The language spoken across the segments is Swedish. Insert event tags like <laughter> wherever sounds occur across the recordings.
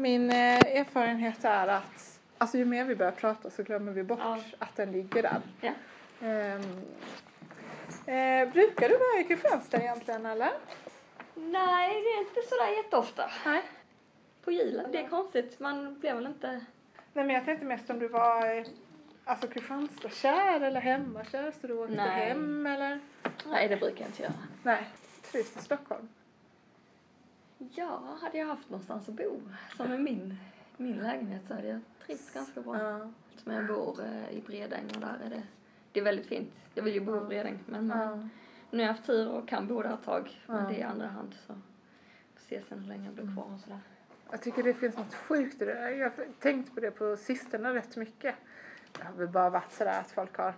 Min eh, erfarenhet är att alltså, ju mer vi börjar prata så glömmer vi bort Ja. att den ligger där. Ja. Ehm, eh, brukar du vara i Kristianstad egentligen eller? Nej, det är inte sådär jätteofta. Nej. På julen, det är konstigt. Man blir väl inte... Nej men jag tänkte mest om du var alltså Kristianstadskär eller hemmakär så du åkte Nej. hem eller? Nej, det brukar jag inte göra. Nej. Trivs i Stockholm? Ja, hade jag haft någonstans att bo, som i min, min lägenhet, så hade jag trivts ganska bra. Ja. Men jag bor eh, i Bredäng och där är det, det är väldigt fint. Jag vill ju bo i Bredäng, men eh, Ja. nu har jag haft tur och kan bo där ett tag. Men det är i andra hand, så får se sen hur länge jag blir kvar och sådär. Jag tycker det finns något sjukt i det. Jag har tänkt på det på sistone rätt mycket. Det har väl bara varit sådär att folk har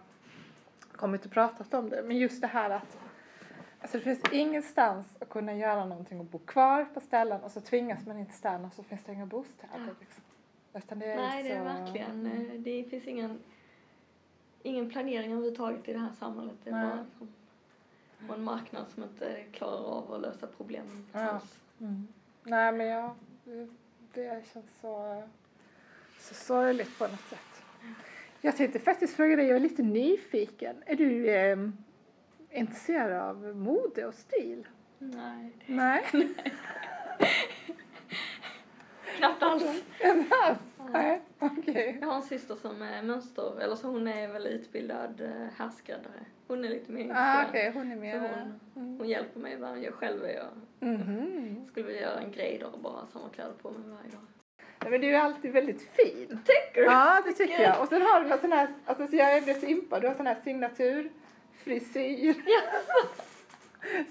kommit och pratat om det. Men just det här att alltså det finns ingenstans att kunna göra någonting och bo kvar på ställen och så tvingas man inte stanna och så finns det inga bostäder. Liksom. Utan det är Nej, det är så... verkligen, eh, det finns ingen, ingen planering överhuvudtaget i det här samhället. Det är Nej. bara som, och en marknad som inte klarar av att lösa problemen Ja. Mm. Nej men jag, det, det känns så, så sorgligt på något sätt. Jag tänkte faktiskt fråga dig, jag är lite nyfiken. Är du eh, intresserad av mode och stil? Nej, Nej. <laughs> knappt alls. Nej, okej. Jag har en syster som är mönster, eller så hon är väl utbildad eh, härskräddare. Hon är lite mer Ah, okej, hon är med. hon, Mm. hon hjälper mig ibland. Jag själv är jag Mhm. skulle vilja göra en grej då och bara ha samma kläder på mig varje dag. Nej, men du är alltid väldigt fin. Tycker du? Ja, det tycker jag. Och sen har du sån här, alltså så jag blev så impad, du har sån här signaturfrisyr.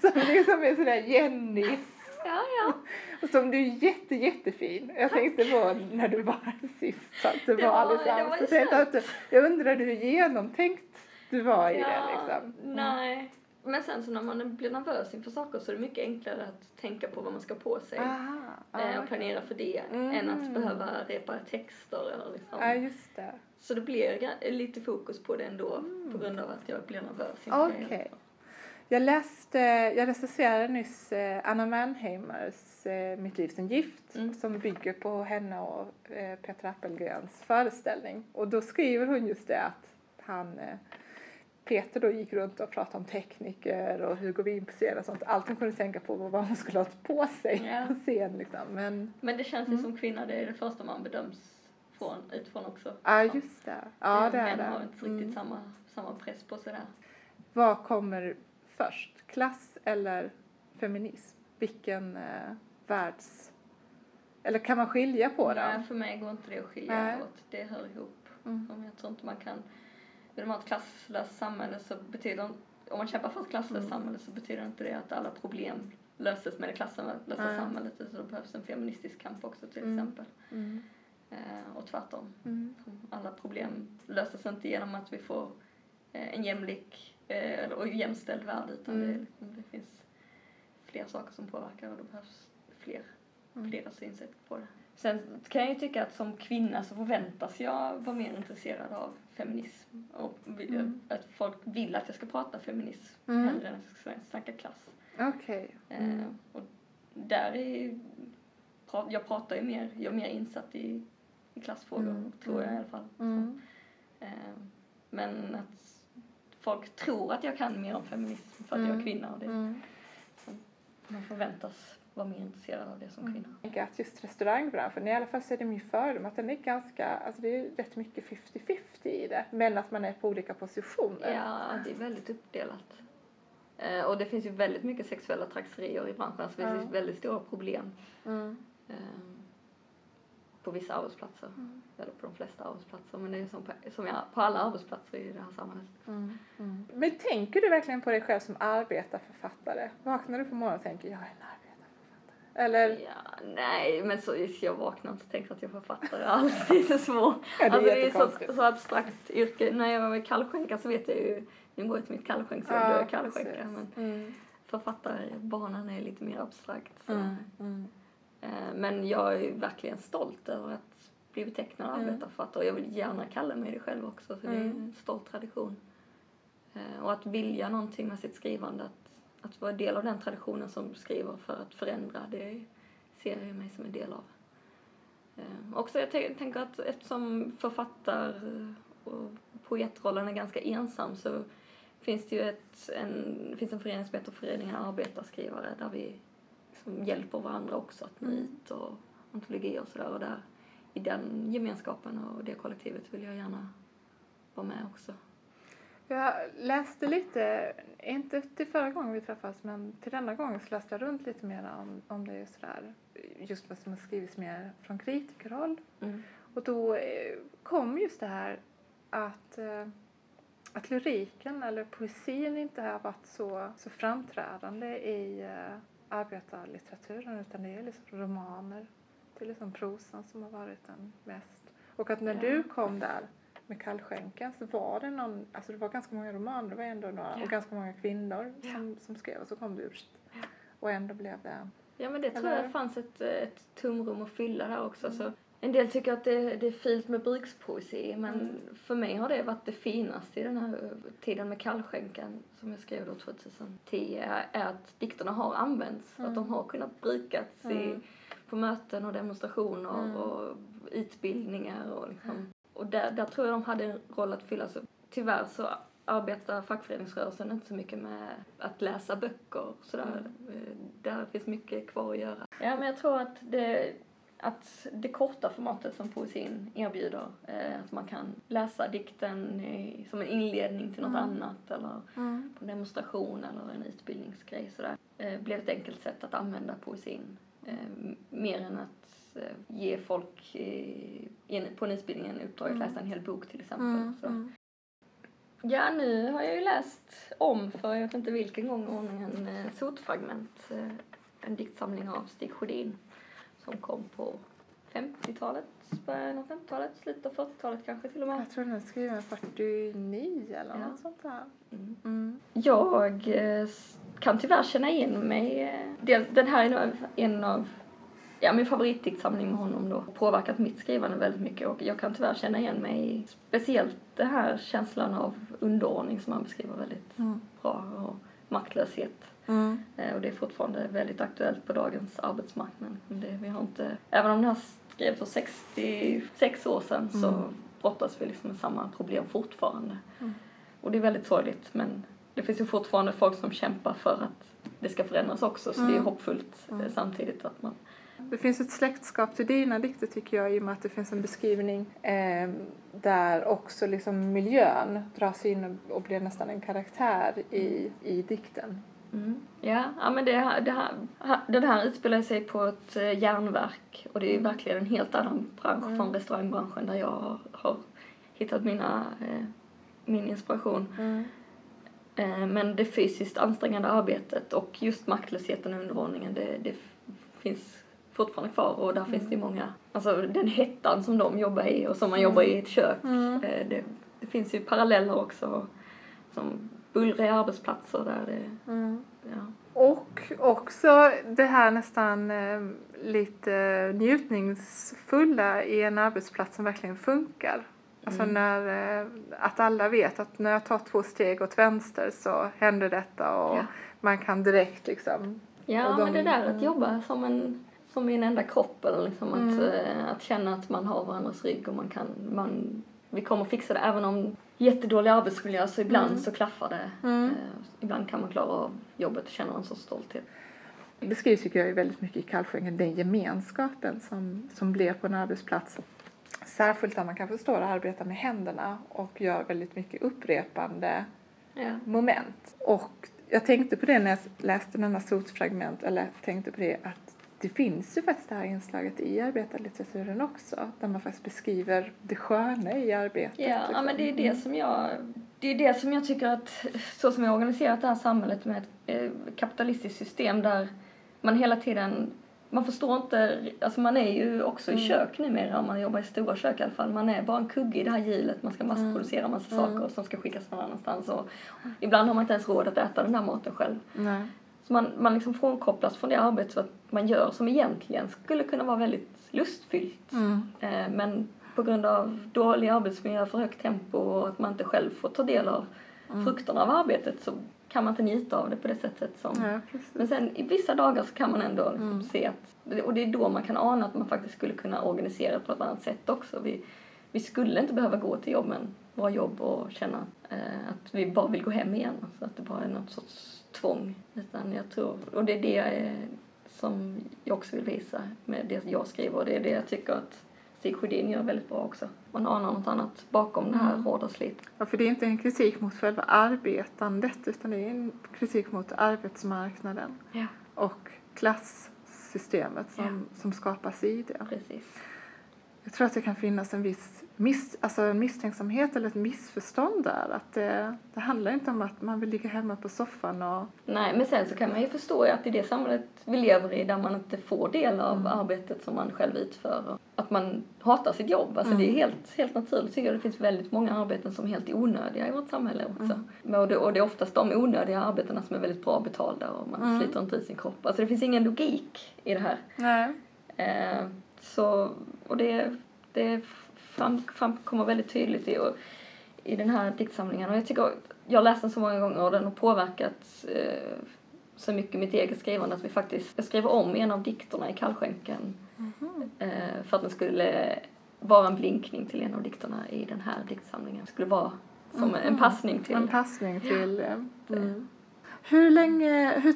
<laughs> Som liksom är sådär Jenny. Ja, ja. Och som du är jätte, jättefin. Jag tänkte på när du var här sist att det, Det var alldeles det Så jag, att, jag undrade hur genomtänkt du var i det ja liksom. Mm. Nej. Men sen så när man blir nervös inför saker så är det mycket enklare att tänka på vad man ska på sig. Aha, ah, och planera för det Mm. än att behöva repa texter eller liksom. Ja, just det. Så det blir lite fokus på det ändå på grund av att jag blir nervös Mm. Okej. det. Jag läste, jag recenserade nyss eh, Anna Mannheimers eh, Mitt liv som gift Mm. som bygger på henne och eh, Petra Appelgrens föreställning. Och då skriver hon just det att han, Peter då gick runt och pratade om tekniker och hur går vi in på scen och sånt. Allt hon kunde tänka på var vad hon skulle ha på sig Ja. på scen liksom. Men, Men det känns ju Mm. som kvinna, det är det första man bedöms från, utifrån också. ja just det. Ja det är Män det. har inte riktigt Mm. samma, samma press på sig där. Vad kommer först? Klass eller feminism? Vilken eh, världs... Eller kan man skilja på Nej, dem? för mig går inte det att skilja Nej. åt. Det hör ihop. Mm. Om Jag tror inte man kan... Vill man ha ett klasslöst samhälle så betyder om man kämpar för ett klasslöst Mm. samhälle så betyder inte det att alla problem löses med det klasslösa Nej. samhället utan det behövs en feministisk kamp också till Mm. exempel. Mm. Eh, och tvärtom. Mm. Alla problem löses inte genom att vi får eh, en jämlik eh, och jämställd värld utan Mm. det, liksom, det finns fler saker som påverkar och då behövs fler, Mm. flera synsätt på det. Sen kan jag ju tycka att som kvinna så förväntas jag vara mer intresserad av feminism och Mm. att folk vill att jag ska prata feminism Mm. hellre än att jag ska snacka klass. Okej. Eh, Mm. och där är ju, jag pratar ju mer, jag är mer insatt i, i klassfrågor, Mm. tror jag i alla fall. Mm. Eh, men att folk tror att jag kan mer om feminism för att jag är Mm. kvinna och det, Mm. man förväntas vara mer intresserad av det som Mm. kvinna. Jag tänker att just restaurangbranschen, i alla fall så är det min fördom att den är ganska, alltså det är rätt mycket 50-50 i det. Men att man är på olika positioner. Ja, det är väldigt uppdelat. Eh, och det finns ju väldigt mycket sexuella trakasserier i branschen, så det finns väldigt stora problem Mm. eh, på vissa arbetsplatser, Mm. eller på de flesta arbetsplatser, men det är som på, som jag, på alla arbetsplatser i det här samhället. Mm. Mm. Men tänker du verkligen på dig själv som arbetarförfattare? Vaknar du på morgonen och tänker jag är en arbetarförfattare? Eller? Ja, nej, men så jag vaknar inte och tänker att jag är författare alls. Det är så svårt. <laughs> Ja, det är alltså, det är så, så abstrakt yrke. När jag var kallskänka så vet jag ju, nu går jag till mitt kallskänksjobb, Ja, då är jag kallskänka. Men Mm. författarbanan är lite mer abstrakt. Mm. Mm. Eh, Men jag är verkligen stolt över att bli betecknad Mm. arbetarförfattare. Jag vill gärna kalla mig det själv också, så det är Mm. en stolt tradition. Eh, Och att vilja någonting med sitt skrivande, att, att vara del av den traditionen som skriver för att förändra, det ser jag mig som en del av. Eh, också jag tänker att eftersom författar och poetrollen är ganska ensam så finns det ju ett, en, finns en förening som heter Föreningen Arbetarskrivare där vi liksom hjälper varandra också att nå Mm. ut och antologi och sådär och där i den gemenskapen och det kollektivet vill jag gärna vara med också. Jag läste lite, inte till förra gången vi träffades, men till denna gången så läste jag runt lite mer om, om det just där, just vad som har skrivits mer från kritikerhåll. Mm. Och då eh, kom just det här att, eh, att lyriken eller poesin inte har varit så, så framträdande i eh, arbetarlitteraturen utan det är liksom romaner. Det är liksom prosan som har varit den mest. Och att när Ja. du kom där med kallskänken så var det någon, alltså det var ganska många romaner, det var ändå några, Ja. och ganska många kvinnor Ja. som, som skrev och så kom du ut. Och ändå blev det, Ja men det tror Eller? jag fanns ett, ett tomrum att fylla där också. Så en del tycker att det, det är fint med brukspoesi men Mm. för mig har det varit det finaste i den här tiden med kallskänken som jag skrev då 2010 är, att dikterna har använts. Mm. Att de har kunnat brukats i, Mm. på möten och demonstrationer Mm. och utbildningar och liksom. Och där, där tror jag de hade en roll att fylla. Så tyvärr så arbetar fackföreningsrörelsen inte så mycket med att läsa böcker och sådär. Eh, Där finns mycket kvar att göra. Ja, men jag tror att det, att det korta formatet som poesin erbjuder, eh, att man kan läsa dikten som en inledning till något Mm. annat eller på en demonstration eller en utbildningsgrej sådär, eh, blev ett enkelt sätt att använda poesin. Eh, mer än att ge folk en, på en utbildning en uppdrag att Mm. läsa en hel bok till exempel. mm, Så. mm. Ja, nu har jag ju läst om för jag vet inte vilken gång i ordningen Sotfragment, en diktsamling av Stig Sjödin som kom på 50-talet, början av 50-talet, slutet av 40-talet kanske till och med. Jag tror den är skriven 49 eller Ja. något sånt där. Mm. Mm. Jag eh, kan tyvärr känna igen mig. eh, Den här är nog en av ja, min favoritdiktsamling med honom då. Påverkat mitt skrivande väldigt mycket och jag kan tyvärr känna igen mig i speciellt den här känslan av underordning som han beskriver väldigt Mm. Maktlöshet. Mm. Eh, Och det är fortfarande väldigt aktuellt på dagens arbetsmarknad. Det, vi har inte, även om den här skrevs för 66 år sedan så Mm. brottas vi liksom med samma problem fortfarande. Mm. Och det är väldigt sorgligt men det finns ju fortfarande folk som kämpar för att det ska förändras också så det är Mm. hoppfullt eh, Mm. samtidigt att man Det finns ett släktskap till dina dikter tycker jag i och med att det finns en beskrivning eh, där också liksom miljön dras in och, blir nästan en karaktär i, i dikten. Mm. Ja, ja men det, det här, den här utspelar sig på ett eh, järnverk och det är ju verkligen en helt annan bransch Mm. från restaurangbranschen där jag har, har hittat mina, eh, min inspiration. Eh, men det fysiskt ansträngande arbetet och just maktlösheten och underordningen det, det finns fortfarande kvar och där finns det ju många, alltså den hettan som de jobbar i och som man Mm. jobbar i ett kök. Mm. Eh, det, det finns ju paralleller också som bullriga arbetsplatser där det, Mm. ja. Och också det här nästan eh, lite njutningsfulla i en arbetsplats som verkligen funkar. Alltså Mm. när, eh, att alla vet att när jag tar två steg åt vänster så händer detta och Ja. man kan direkt liksom Ja, de- men det där mm. att jobba som en, som i en enda kropp eller liksom Mm. att, eh, att känna att man har varandras rygg och man kan, man, vi kommer fixa det även om jättedålig arbetsmiljö så ibland Mm. så klaffar det. Mm. Eh, ibland kan man klara av jobbet och känna en sorts stolthet. Det beskrivs tycker jag väldigt mycket i Kallskänken, den gemenskapen som, som blev på en arbetsplats. Särskilt där man kan förstå att arbeta med händerna och gör väldigt mycket upprepande Ja. moment. Och jag tänkte på det när jag läste denna sotfragment, eller tänkte på det att det finns ju faktiskt det här inslaget i arbetarlitteraturen också, där man faktiskt beskriver det sköna i arbetet. Ja, ja, liksom. men det är det som jag, det är det som jag tycker att, så som jag organiserat det här samhället med ett eh, kapitalistiskt system där man hela tiden, man förstår inte, alltså man är ju också i Mm. kök numera om man jobbar i stora kök i alla fall. Man är bara en kugge i det här hjulet, man ska massproducera massa Mm. saker som ska skickas någon annanstans och ibland har man inte ens råd att äta den här maten själv. Nej. Så man, man liksom frånkopplas från det arbetet som man gör som egentligen skulle kunna vara väldigt lustfyllt. Mm. Eh, Men på grund av dålig arbetsmiljö, för högt tempo och att man inte själv får ta del av frukterna av arbetet så kan man inte njuta av det på det sättet som... Ja. Men sen i vissa dagar så kan man ändå liksom se att, och det är då man kan ana att man faktiskt skulle kunna organisera på ett annat sätt också. Vi, vi skulle inte behöva gå till jobben, våra jobb och känna eh, att vi bara vill gå hem igen. Alltså att det bara är något sorts tvång. Utan jag tror, och det är det eh, som jag också vill visa med det jag skriver och det är det jag tycker att Stig Sjödin gör väldigt bra också. Man anar något annat bakom det här hårda slitet. Ja, för det är inte en kritik mot själva arbetandet utan det är en kritik mot arbetsmarknaden Ja, och klassystemet som, som skapas i det. precis. Jag tror att det kan finnas en viss miss, alltså en misstänksamhet eller ett missförstånd där. Att det, det handlar inte om att man vill ligga hemma på soffan och... Nej, men sen så kan man ju förstå att i det samhället vi lever i där man inte får del av arbetet som man själv utför att man hatar sitt jobb. Alltså det är helt, helt naturligt tycker jag. Det finns väldigt många arbeten som är helt onödiga i vårt samhälle också. Men Och, det, och det är oftast de onödiga arbetena som är väldigt bra betalda och man sliter inte ut sin kropp. Alltså det finns ingen logik i det här. Nej. Eh, så, och det, det fram, framkommer väldigt tydligt i, och, i den här diktsamlingen. Och jag tycker, jag har läst den så många gånger och den har påverkat eh, så mycket mitt eget skrivande att vi faktiskt, jag skrev om en av dikterna i Kallskänken eh, för att den skulle vara en blinkning till en av dikterna i den här diktsamlingen. Det skulle vara som en passning till... En passning till... eh, Mm. Hur länge... Hur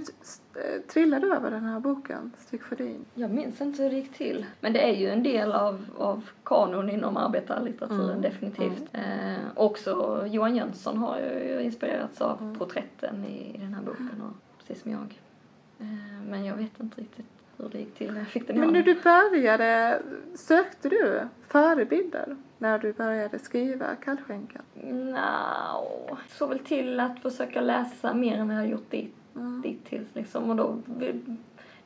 eh, trillade du över den här boken, Stig Sjödin? Jag minns inte hur det gick till. Men det är ju en del av, av kanon inom arbetarlitteraturen definitivt. Eh, också Johan Jönsson har ju inspirerats av porträtten i, i den här boken, och, precis som jag. Eh, men jag vet inte riktigt hur det gick till när jag fick den i Men när du började, sökte du förebilder när du började skriva Kallskänkan? Nja, såg väl till att försöka läsa mer än vad jag har gjort dit, dittills liksom. Och då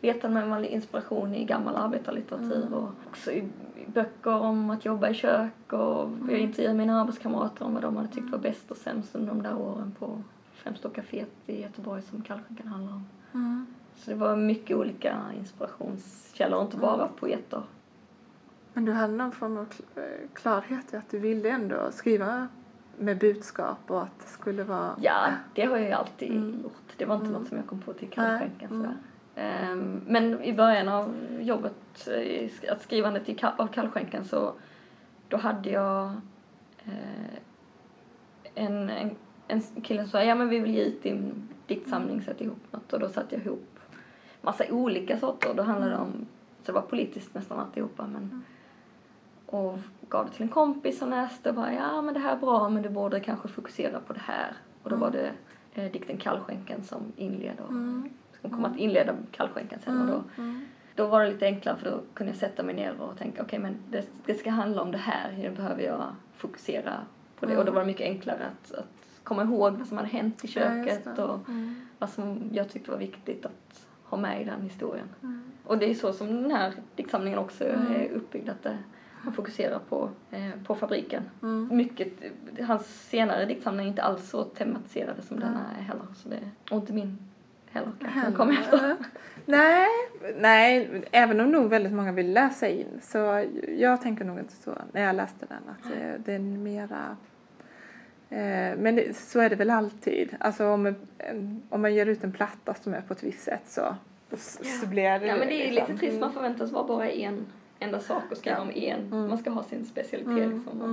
letade man inspiration i gammal arbetarlitteratur och också i, böcker om att jobba i kök och jag intervjuade mina arbetskamrater om vad de hade tyckt var bäst och sämst under de där åren på främst då kaféet i Göteborg som Kallskänkan handlar om. Så det var mycket olika inspirationskällor, inte bara poeter. Men du hade någon form av eh, klarhet i att du ville ändå skriva med budskap och att det skulle vara... Ja, det har jag alltid gjort. Det var inte något som jag kom på till kallskänken sådär. Ehm, men i början av jobbet, eh, att skrivandet i av kallskänken så då hade jag eh, en, en, en kille som sa ja men vi vill ge ut din diktsamling, sätt ihop något. Och då satte jag ihop massa olika sorter. Då handlade det om, så det var politiskt nästan alltihopa men och gav det till en kompis som läste och bara ja men det här är bra men du borde kanske fokusera på det här. Och då var det eh, dikten Kallskänken som inleder. Som kommer att inleda Kallskänken sen och då, då var det lite enklare för då kunde jag sätta mig ner och tänka okej men det, det ska handla om det här, nu behöver jag fokusera på det. Och då var det mycket enklare att, att komma ihåg vad som hade hänt i Ja, köket det. och vad som jag tyckte var viktigt att ha med i den historien. Och det är så som den här diktsamlingen också är uppbyggd, att det, han fokuserar på, eh, på fabriken. Mycket, hans senare diktsamling är inte alls så tematiserade som denna är heller. Så det, och inte min heller kanske, den kom efter. Nej, nej, även om nog väldigt många vill läsa in så jag tänker nog inte så när jag läste den att det, det är mera eh, men det, så är det väl alltid. Alltså om, en- om man ger ut en platta som är på ett visst sätt så, så blir det Ja men det är liksom- lite trist, man förväntas vara bara en enda sak och skriva om en. Man ska ha sin specialitet liksom. Och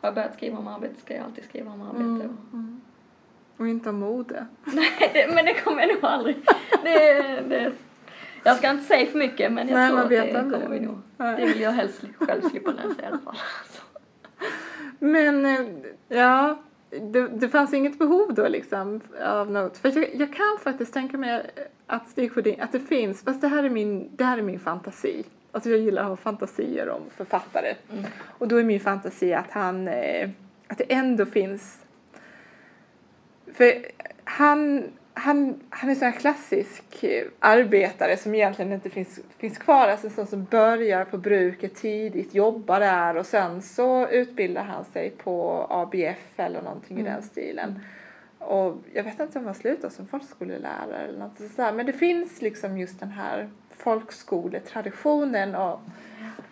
Har jag börjat skriva om arbete ska jag alltid skriva om arbete. Och inte om mode. <laughs> Nej, det, men det kommer jag nog aldrig. Det, det, jag ska inte säga för mycket men jag Nej, tror att det kommer vi nog. Det vill jag helst själv slippa läsa i alla fall. Så. Men eh, ja, det, det fanns inget behov då liksom av något. För jag, jag kan faktiskt tänka mig att att det finns, fast det här är min, det här är min fantasi. Alltså jag gillar att ha fantasier om författare. Och då är min fantasi att han, eh, att det ändå finns, för han, han, han är så här klassisk eh, arbetare som egentligen inte finns, finns kvar. Alltså en sån som börjar på bruket tidigt, jobbar där och sen så utbildar han sig på ABF eller någonting i den stilen. Och jag vet inte om han slutar som folkskolelärare eller något sådär. Men det finns liksom just den här folkskoletraditionen och,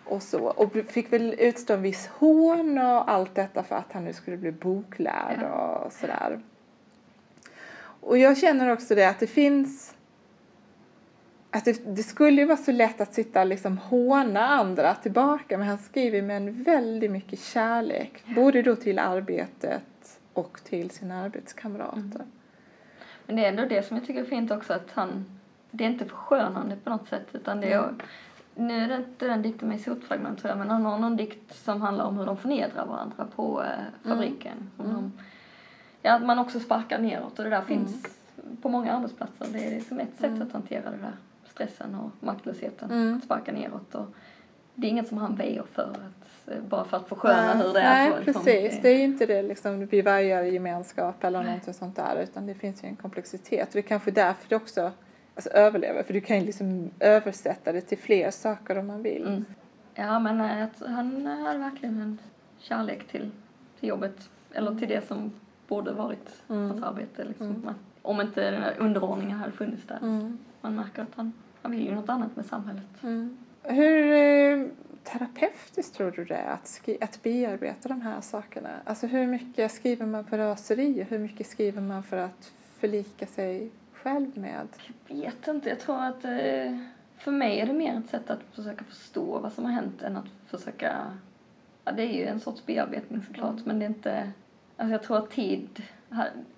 och så. Och fick väl utstå en viss hån och allt detta för att han nu skulle bli boklärd och sådär. Och jag känner också det att det finns att det, det, skulle ju vara så lätt att sitta och liksom håna andra tillbaka men han skriver med en väldigt mycket kärlek. Både då till arbetet och till sina arbetskamrater. Mm. Men det är ändå det som jag tycker är fint också att han, det är inte förskönande på något sätt utan det är, mm. nu är det inte den dikten med sotfragment tror jag men han har någon dikt som handlar om hur de förnedrar varandra på eh, fabriken. Mm. De, ja, att man också sparkar neråt och det där finns mm. på många arbetsplatser. Det är liksom ett sätt mm. att hantera det där stressen och maktlösheten, mm. att sparka neråt. Och det är inget som han väjer för, att, eh, bara för att försköna hur det är. Nej, liksom, precis. Det är inte det liksom, vi vargar i gemenskap eller nej. någonting sånt där, utan det finns ju en komplexitet. Det är kanske därför det också alltså, överlever, för du kan ju liksom översätta det till fler saker om man vill. Mm. Ja, men nej, han hade verkligen en kärlek till, till jobbet, eller till det som borde varit mm. hans arbete. Liksom. Mm. Om inte den här underordningen hade funnits där. Mm. Man märker att han han vill ju något annat med samhället. Mm. Hur eh, terapeutiskt tror du det är att, skri- att bearbeta de här sakerna? Alltså hur mycket skriver man på raseri hur mycket skriver man för att förlika sig själv med? Jag vet inte. Jag tror att eh, för mig är det mer ett sätt att försöka förstå vad som har hänt än att försöka... Ja, det är ju en sorts bearbetning såklart, mm. men det är inte... Alltså jag tror att tid...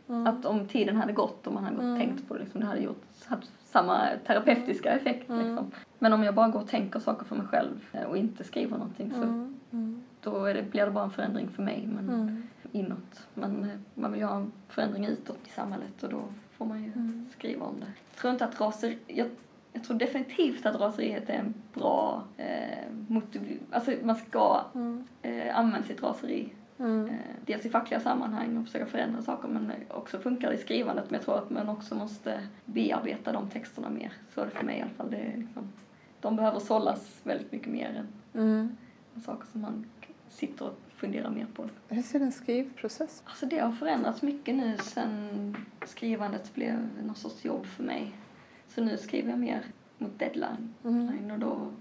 Mm. Att om tiden hade gått och man hade gått mm. tänkt på det, liksom, det hade gjort, haft samma terapeutiska effekt. Mm. Liksom. Men om jag bara går och tänker saker för mig själv eh, och inte skriver någonting så mm. mm. då det, blir det bara en förändring för mig, men mm. inåt. Men man vill ju ha en förändring utåt i samhället och då får man ju mm. Skriva om det. Jag tror inte att raseri, jag, jag tror definitivt att raseriet är en bra eh, motiv, alltså man ska mm. eh, använda sitt raseri Mm. Eh, dels i fackliga sammanhang och försöka förändra saker men också funkar i skrivandet. Men jag tror att man också måste bearbeta de texterna mer. Så är det för mig i alla fall. Det är liksom, de behöver sållas väldigt mycket mer än mm. saker som man sitter och funderar mer på. Hur ser en skrivprocess Alltså det har förändrats mycket nu sen skrivandet blev någon sorts jobb för mig. Så nu skriver jag mer mot deadline. Mm. Och då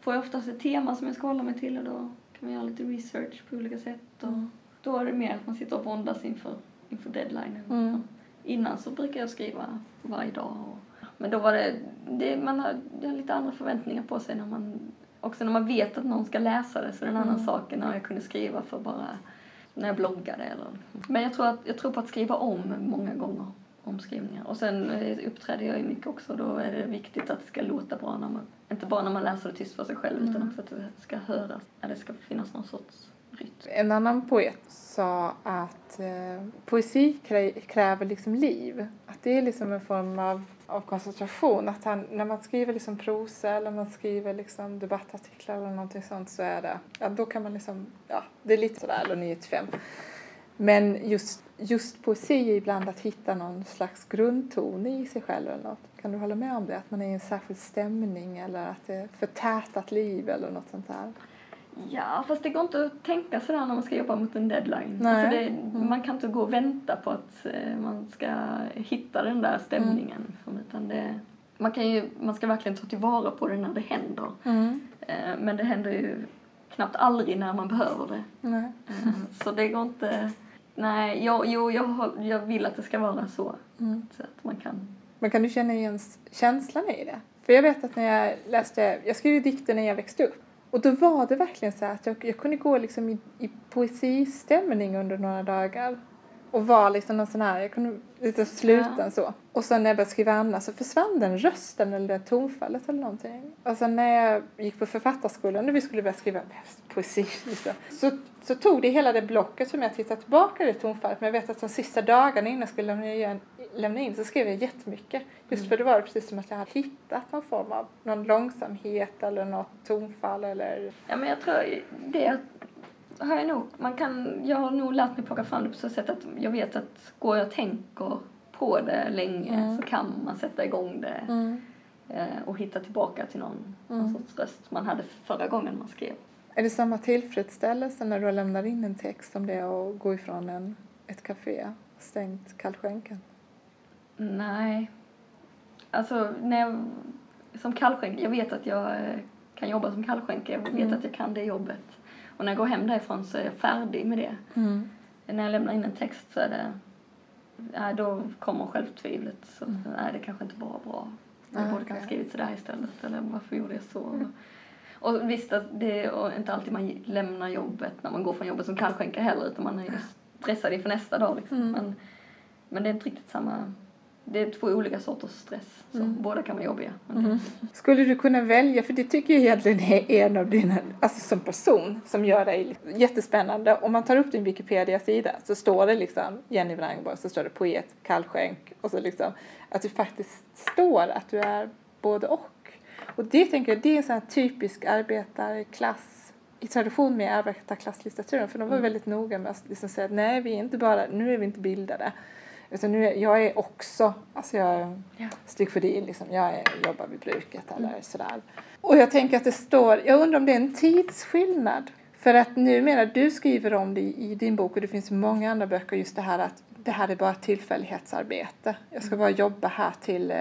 får jag oftast ett tema som jag ska hålla mig till och då kan man göra lite research på olika sätt. Och mm. Då är det mer att man sitter och våndas inför, inför deadlinen. Mm. Innan så brukar jag skriva varje dag. Och, men då var det, det man har, det har lite andra förväntningar på sig när man, också när man vet att någon ska läsa det så är det en annan mm. sak än när jag kunde skriva för bara när jag bloggade eller. Men jag tror, att, jag tror på att skriva om många gånger omskrivningar. Och sen eh, uppträder jag ju mycket också. Då är det viktigt att det ska låta bra när man, inte bara när man läser det tyst för sig själv mm. utan också att det ska höras. Att det ska finnas någon sorts rytm. En annan poet sa att eh, poesi krä, kräver liksom liv. Att det är liksom en form av, av koncentration. Att han, när man skriver liksom prosa eller man skriver liksom debattartiklar eller någonting sånt så är det, ja då kan man liksom, ja det är lite sådär, eller 9 till 5. Men just, just poesi är ibland att hitta någon slags grundton i sig själv eller något. Kan du hålla med om det? Att man är i en särskild stämning eller att det är förtätat liv eller något sånt där? Ja, fast det går inte att tänka sådär när man ska jobba mot en deadline. Nej. Alltså det, mm. Man kan inte gå och vänta på att eh, man ska hitta den där stämningen. Mm. Liksom, utan det, man, kan ju, man ska verkligen ta tillvara på det när det händer. Mm. Eh, men det händer ju knappt aldrig när man behöver det. Nej. Eh, så det går inte Nej, jag, jo, jag, jag vill att det ska vara så. Mm. Så att man kan. Men kan du känna igen känslan i det? För jag vet att när jag läste, jag skrev dikter när jag växte upp. Och då var det verkligen så att jag, jag kunde gå liksom i, i poesistämning under några dagar. Och var liksom någon sån här, jag kunde lite sluten ja. så. Och sen när jag började skriva annat så försvann den rösten eller det tonfallet eller någonting. Och sen när jag gick på författarskolan och vi skulle börja skriva poesi liksom, så, så tog det hela det blocket som jag tittade tillbaka det tonfallet. Men jag vet att de sista dagarna innan jag skulle lämna in, lämna in så skrev jag jättemycket. Just mm. för det var precis som att jag hade hittat någon form av någon långsamhet eller något tonfall eller... Ja men jag tror det har jag nog, man kan, jag har nog lärt mig plocka fram det på så sätt att jag vet att går jag och tänker på det länge mm. så kan man sätta igång det mm. eh, och hitta tillbaka till någon, mm. någon sorts röst man hade förra gången man skrev. Är det samma tillfredsställelse när du lämnar in en text som det är att gå ifrån en, ett café, stängt kallskänken? Nej. Alltså, när jag, som kallskänk, jag vet att jag eh, kan jobba som kallskänk, jag vet mm. att jag kan det jobbet. Och när jag går hem därifrån så är jag färdig med det. Mm. När jag lämnar in en text så är det nej, då kommer självtvivlet. Så, nej, det kanske inte var bra. Jag Ah, borde kanske okej. skrivit sådär istället. Eller varför gjorde jag så? Och visst, att det är inte alltid man lämnar jobbet när man går från jobbet som kallskänka heller. Utan man är ju stressad inför nästa dag liksom. Mm. Men, men det är inte riktigt samma. Det är två olika sorters stress. Så Mm. båda kan vara jobbiga. Men Skulle du kunna välja, för det tycker jag egentligen är en av dina, alltså som person, som gör dig jättespännande. Om man tar upp din Wikipedia-sida så står det liksom Jenny Wrangborg, så står det poet, kallskänk och så liksom att du faktiskt står att du är både och. Och det tänker jag, det är en sån här typisk arbetarklass i tradition med arbetarklasslitteraturen, för de var Mm. väldigt noga med att liksom säga att nej, vi är inte bara, nu är vi inte bildade, utan nu är, jag är också, alltså jag Ja. det, liksom, jag är, jobbar vid bruket eller sådär. Och jag tänker att det står, jag undrar om det är en tidsskillnad. För att numera, du skriver om det i, din bok och det finns många andra böcker, just det här att det här är bara tillfällighetsarbete. Jag ska bara jobba här till eh,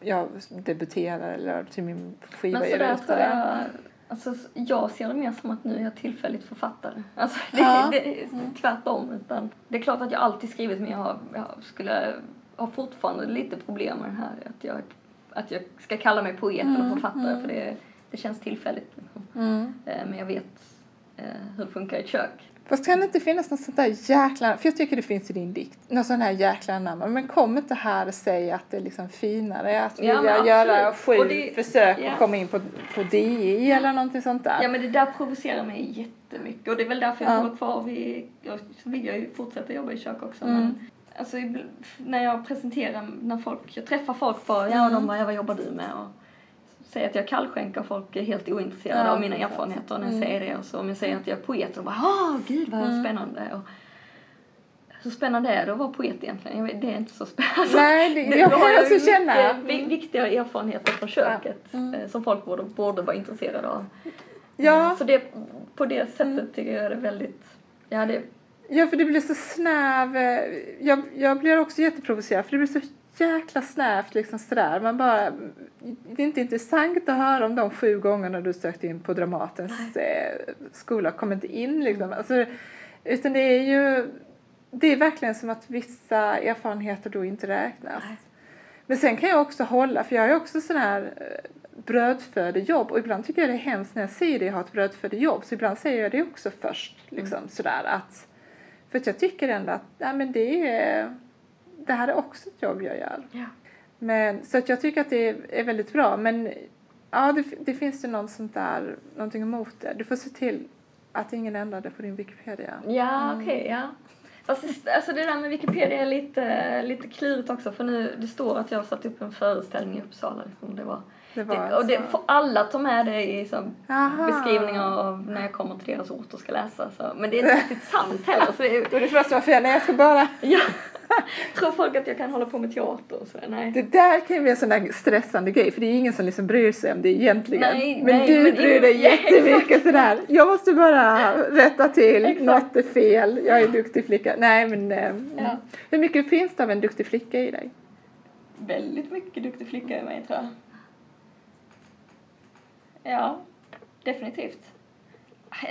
jag debuterar eller till min skiva är sådär ute. Alltså, jag ser det mer som att nu är jag tillfälligt författare. <laughs> Alltså, det, Ja. det är tvärtom. Utan det är klart att jag alltid skrivit men jag, har, jag skulle har fortfarande lite problem med det här att jag, att jag ska kalla mig poet eller Mm, författare mm. för det, det känns tillfälligt. Liksom. Mm. Eh, Men jag vet eh, hur det funkar i ett kök. Fast kan det inte finnas något sånt där jäkla, för jag tycker det finns i din dikt, något sånt här jäkla namn. Men kom inte här och säg att det är liksom finare att Ja, vilja göra sju Och det- försök ja. att komma in på, på DI eller någonting sånt där. Ja men det där provocerar mig jättemycket och det är väl därför jag Ja. håller kvar vid, jag vill ju fortsätta jobba i kök också Mm. men alltså när jag presenterar, när folk, jag träffar folk på, ja och Mm. de bara, ja, vad jobbar du med? Och säger att jag kallskänker folk är helt ointresserade Ja, av mina erfarenheter när jag Mm. säger det och så om jag säger att jag är poet och bara, åh gud vad Mm. spännande och så spännande är det att vara poet egentligen. Jag vet, det är inte så spännande. Nej, det, Det- jag kan har också ju känna. vi- viktiga erfarenheter från köket Ja. Mm. eh, som folk borde, borde vara intresserade av. Ja, Så det, på det sättet Mm. tycker jag det är väldigt, ja det, ja, för det blir så snäv. eh, Jag, jag blir också jätteprovocerad för det blir så jäkla snävt liksom sådär. Man bara, det är inte intressant att höra om de sju gångerna du sökte in på Dramatens eh, skola kom inte in liksom. Alltså, utan det är ju, det är verkligen som att vissa erfarenheter då inte räknas. Nej. Men sen kan jag också hålla, för jag har ju också sån här eh, brödfödejobb och ibland tycker jag det är hemskt när jag säger det, jag har ett brödfödejobb, så ibland säger jag det också först. Liksom sådär att, för att jag tycker ändå att nej, men det, är, det här är också ett jobb jag gör. ja. Men, så att jag tycker att det är, väldigt bra. Men ja, det, det finns det något sånt där, någonting emot det. Du får se till att ingen ändrar det på din Wikipedia. Ja, Mm. okej, ja. Fast det, alltså det där med Wikipedia är lite, lite klurigt också för nu, det står att jag har satt upp en föreställning i Uppsala. Liksom. Det var, Det var det, och det får alla ta med det i som beskrivningar av när jag kommer till deras ort och ska läsa. Så. Men det är inte <laughs> riktigt sant heller. Så det är, Då är det först var fel. Nej, jag ska bara... <laughs> ja. Tror folk att jag kan hålla på med teater och så? Nej. Det där kan ju bli en sån där stressande grej för det är ingen som liksom bryr sig om det egentligen. Nej, men nej, du men bryr dig <laughs> ja, jättemycket sådär. Jag måste bara rätta till, Exakt. något är fel, jag är en duktig flicka. Nej men eh, Ja. hur mycket finns det av en duktig flicka i dig? väldigt mycket duktig flicka i mig tror jag. Ja, definitivt.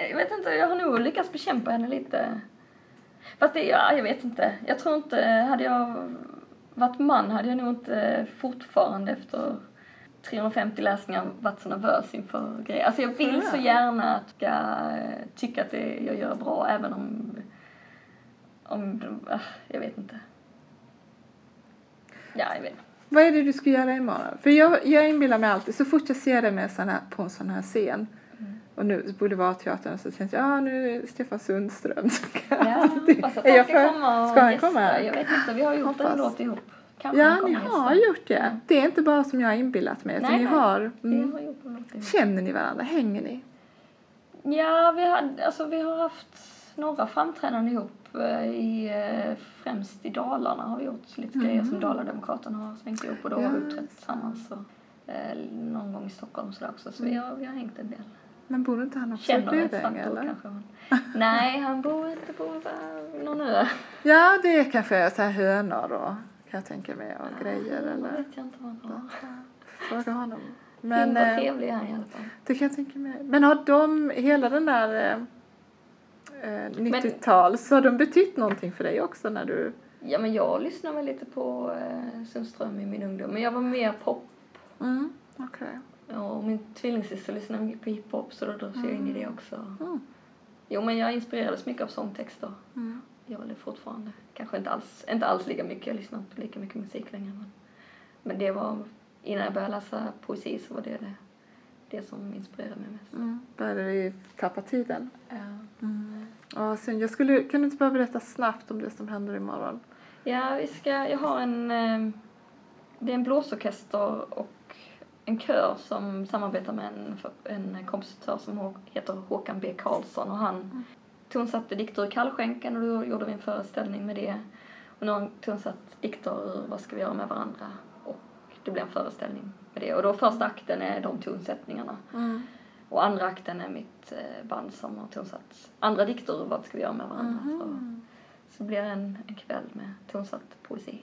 Jag vet inte, jag har nog lyckats bekämpa henne lite. Fast det, ja, jag vet inte. Jag tror inte, hade jag varit man hade jag nog inte fortfarande efter 350 läsningar varit så nervös inför grejer. Alltså jag vill så Ja. gärna att jag tycka att det jag gör bra även om, om ah, jag vet inte. Ja, jag vet inte. Vad är det du ska göra imorgon? För jag, jag inbillar mig alltid, så fort jag ser dig med sån här, på en sån här scen och nu Boulevardteatern så känns jag, ja nu är Stefan Sundström. <laughs> Kan jag Ja, är jag ska för- komma och Ska han gästa. komma? Jag vet inte, vi har gjort Hoppas. en låt ihop. Kanske Ja, ni har gästar. gjort det. Det är inte bara som jag har inbillat mig. Nej, ni nej. har, mm. har gjort en låt ihop. Känner ni varandra? Hänger ni? Ja, vi har, alltså, vi har haft några framträdanden ihop. Eh, I, eh, främst i Dalarna har vi gjort lite grejer som Dalademokraterna har svängt ihop och då har vi Ja, uppträtt tillsammans. Och, eh, någon gång i Stockholm sådär också. Så vi, har, vi har hängt en del. Men bor inte han också i Känner rätt Bredäng då eller? kanske. <laughs> Nej, han bor inte på någon ö. Ja, det är kanske så här hönor och kan jag tänka mig och grejer Det eller vet jag inte vad han har. fråga honom. Men, eh, trevlig är han i alla fall. det kan jag tänka mig. Men har de, hela den där 90-tal, så har de betytt någonting för dig också när du Ja, men jag lyssnade väl lite på eh, Sundström i min ungdom, men jag var mer pop. Mm, okej. Och min tvillingsyster lyssnade mycket på hiphop, så då drogs jag in i det också. Mm. Jo, men jag inspirerades mycket av sångtexter. Mm. Jag det fortfarande. Kanske inte alls, inte alls lika mycket, jag lyssnar inte på lika mycket musik längre. Men, men det var, innan jag började läsa poesi så var det det, det som inspirerade mig mest. Mm. Började vi tappa tiden? Ja. Mm. Och sen, jag skulle, kan du inte bara berätta snabbt om det som händer imorgon? Ja, vi ska, jag har en, eh, det är en blåsorkester och en kör som samarbetar med en, en kompositör som heter Håkan B. Karlsson och han tonsatte dikter ur Kallskänken och då gjorde vi en föreställning med det. Och han tonsatt dikter ur Vad ska vi göra med varandra? Och det blir en föreställning med det. Och då första akten är de tonsättningarna. Mm. Och andra akten är mitt eh, band som har tonsatt andra dikter ur Vad ska vi göra med varandra? Så, Mhm. så blir det en, en kväll med tonsatt poesi.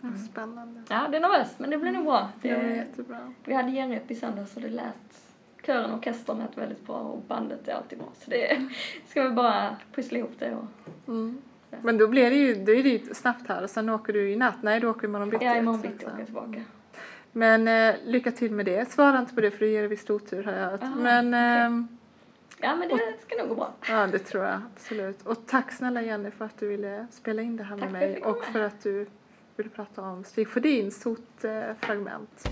Vad Spännande. Ja, det är nervöst, men det blir nog bra. Det var Det, jättebra. vi hade genrep i söndags och det lät, kören och orkestern lät väldigt bra och bandet är alltid bra. Så det ska vi bara pussla ihop det och Mm. Men då blir det ju, då är det ju snabbt här och sen åker du i natt. Nej, du åker imorgon bitti. ja, imorgon Så- bitti åker jag tillbaka. Men eh, lycka till med det. Svara inte på det för då ger det visst otur har jag hört. Aha, Men ehm, Ja, men det ska nog gå bra. ja, det tror jag absolut. Och tack snälla Jenny för att du ville spela in det här Tack med mig och för att du ville prata om Stig Sjödins sotfragment.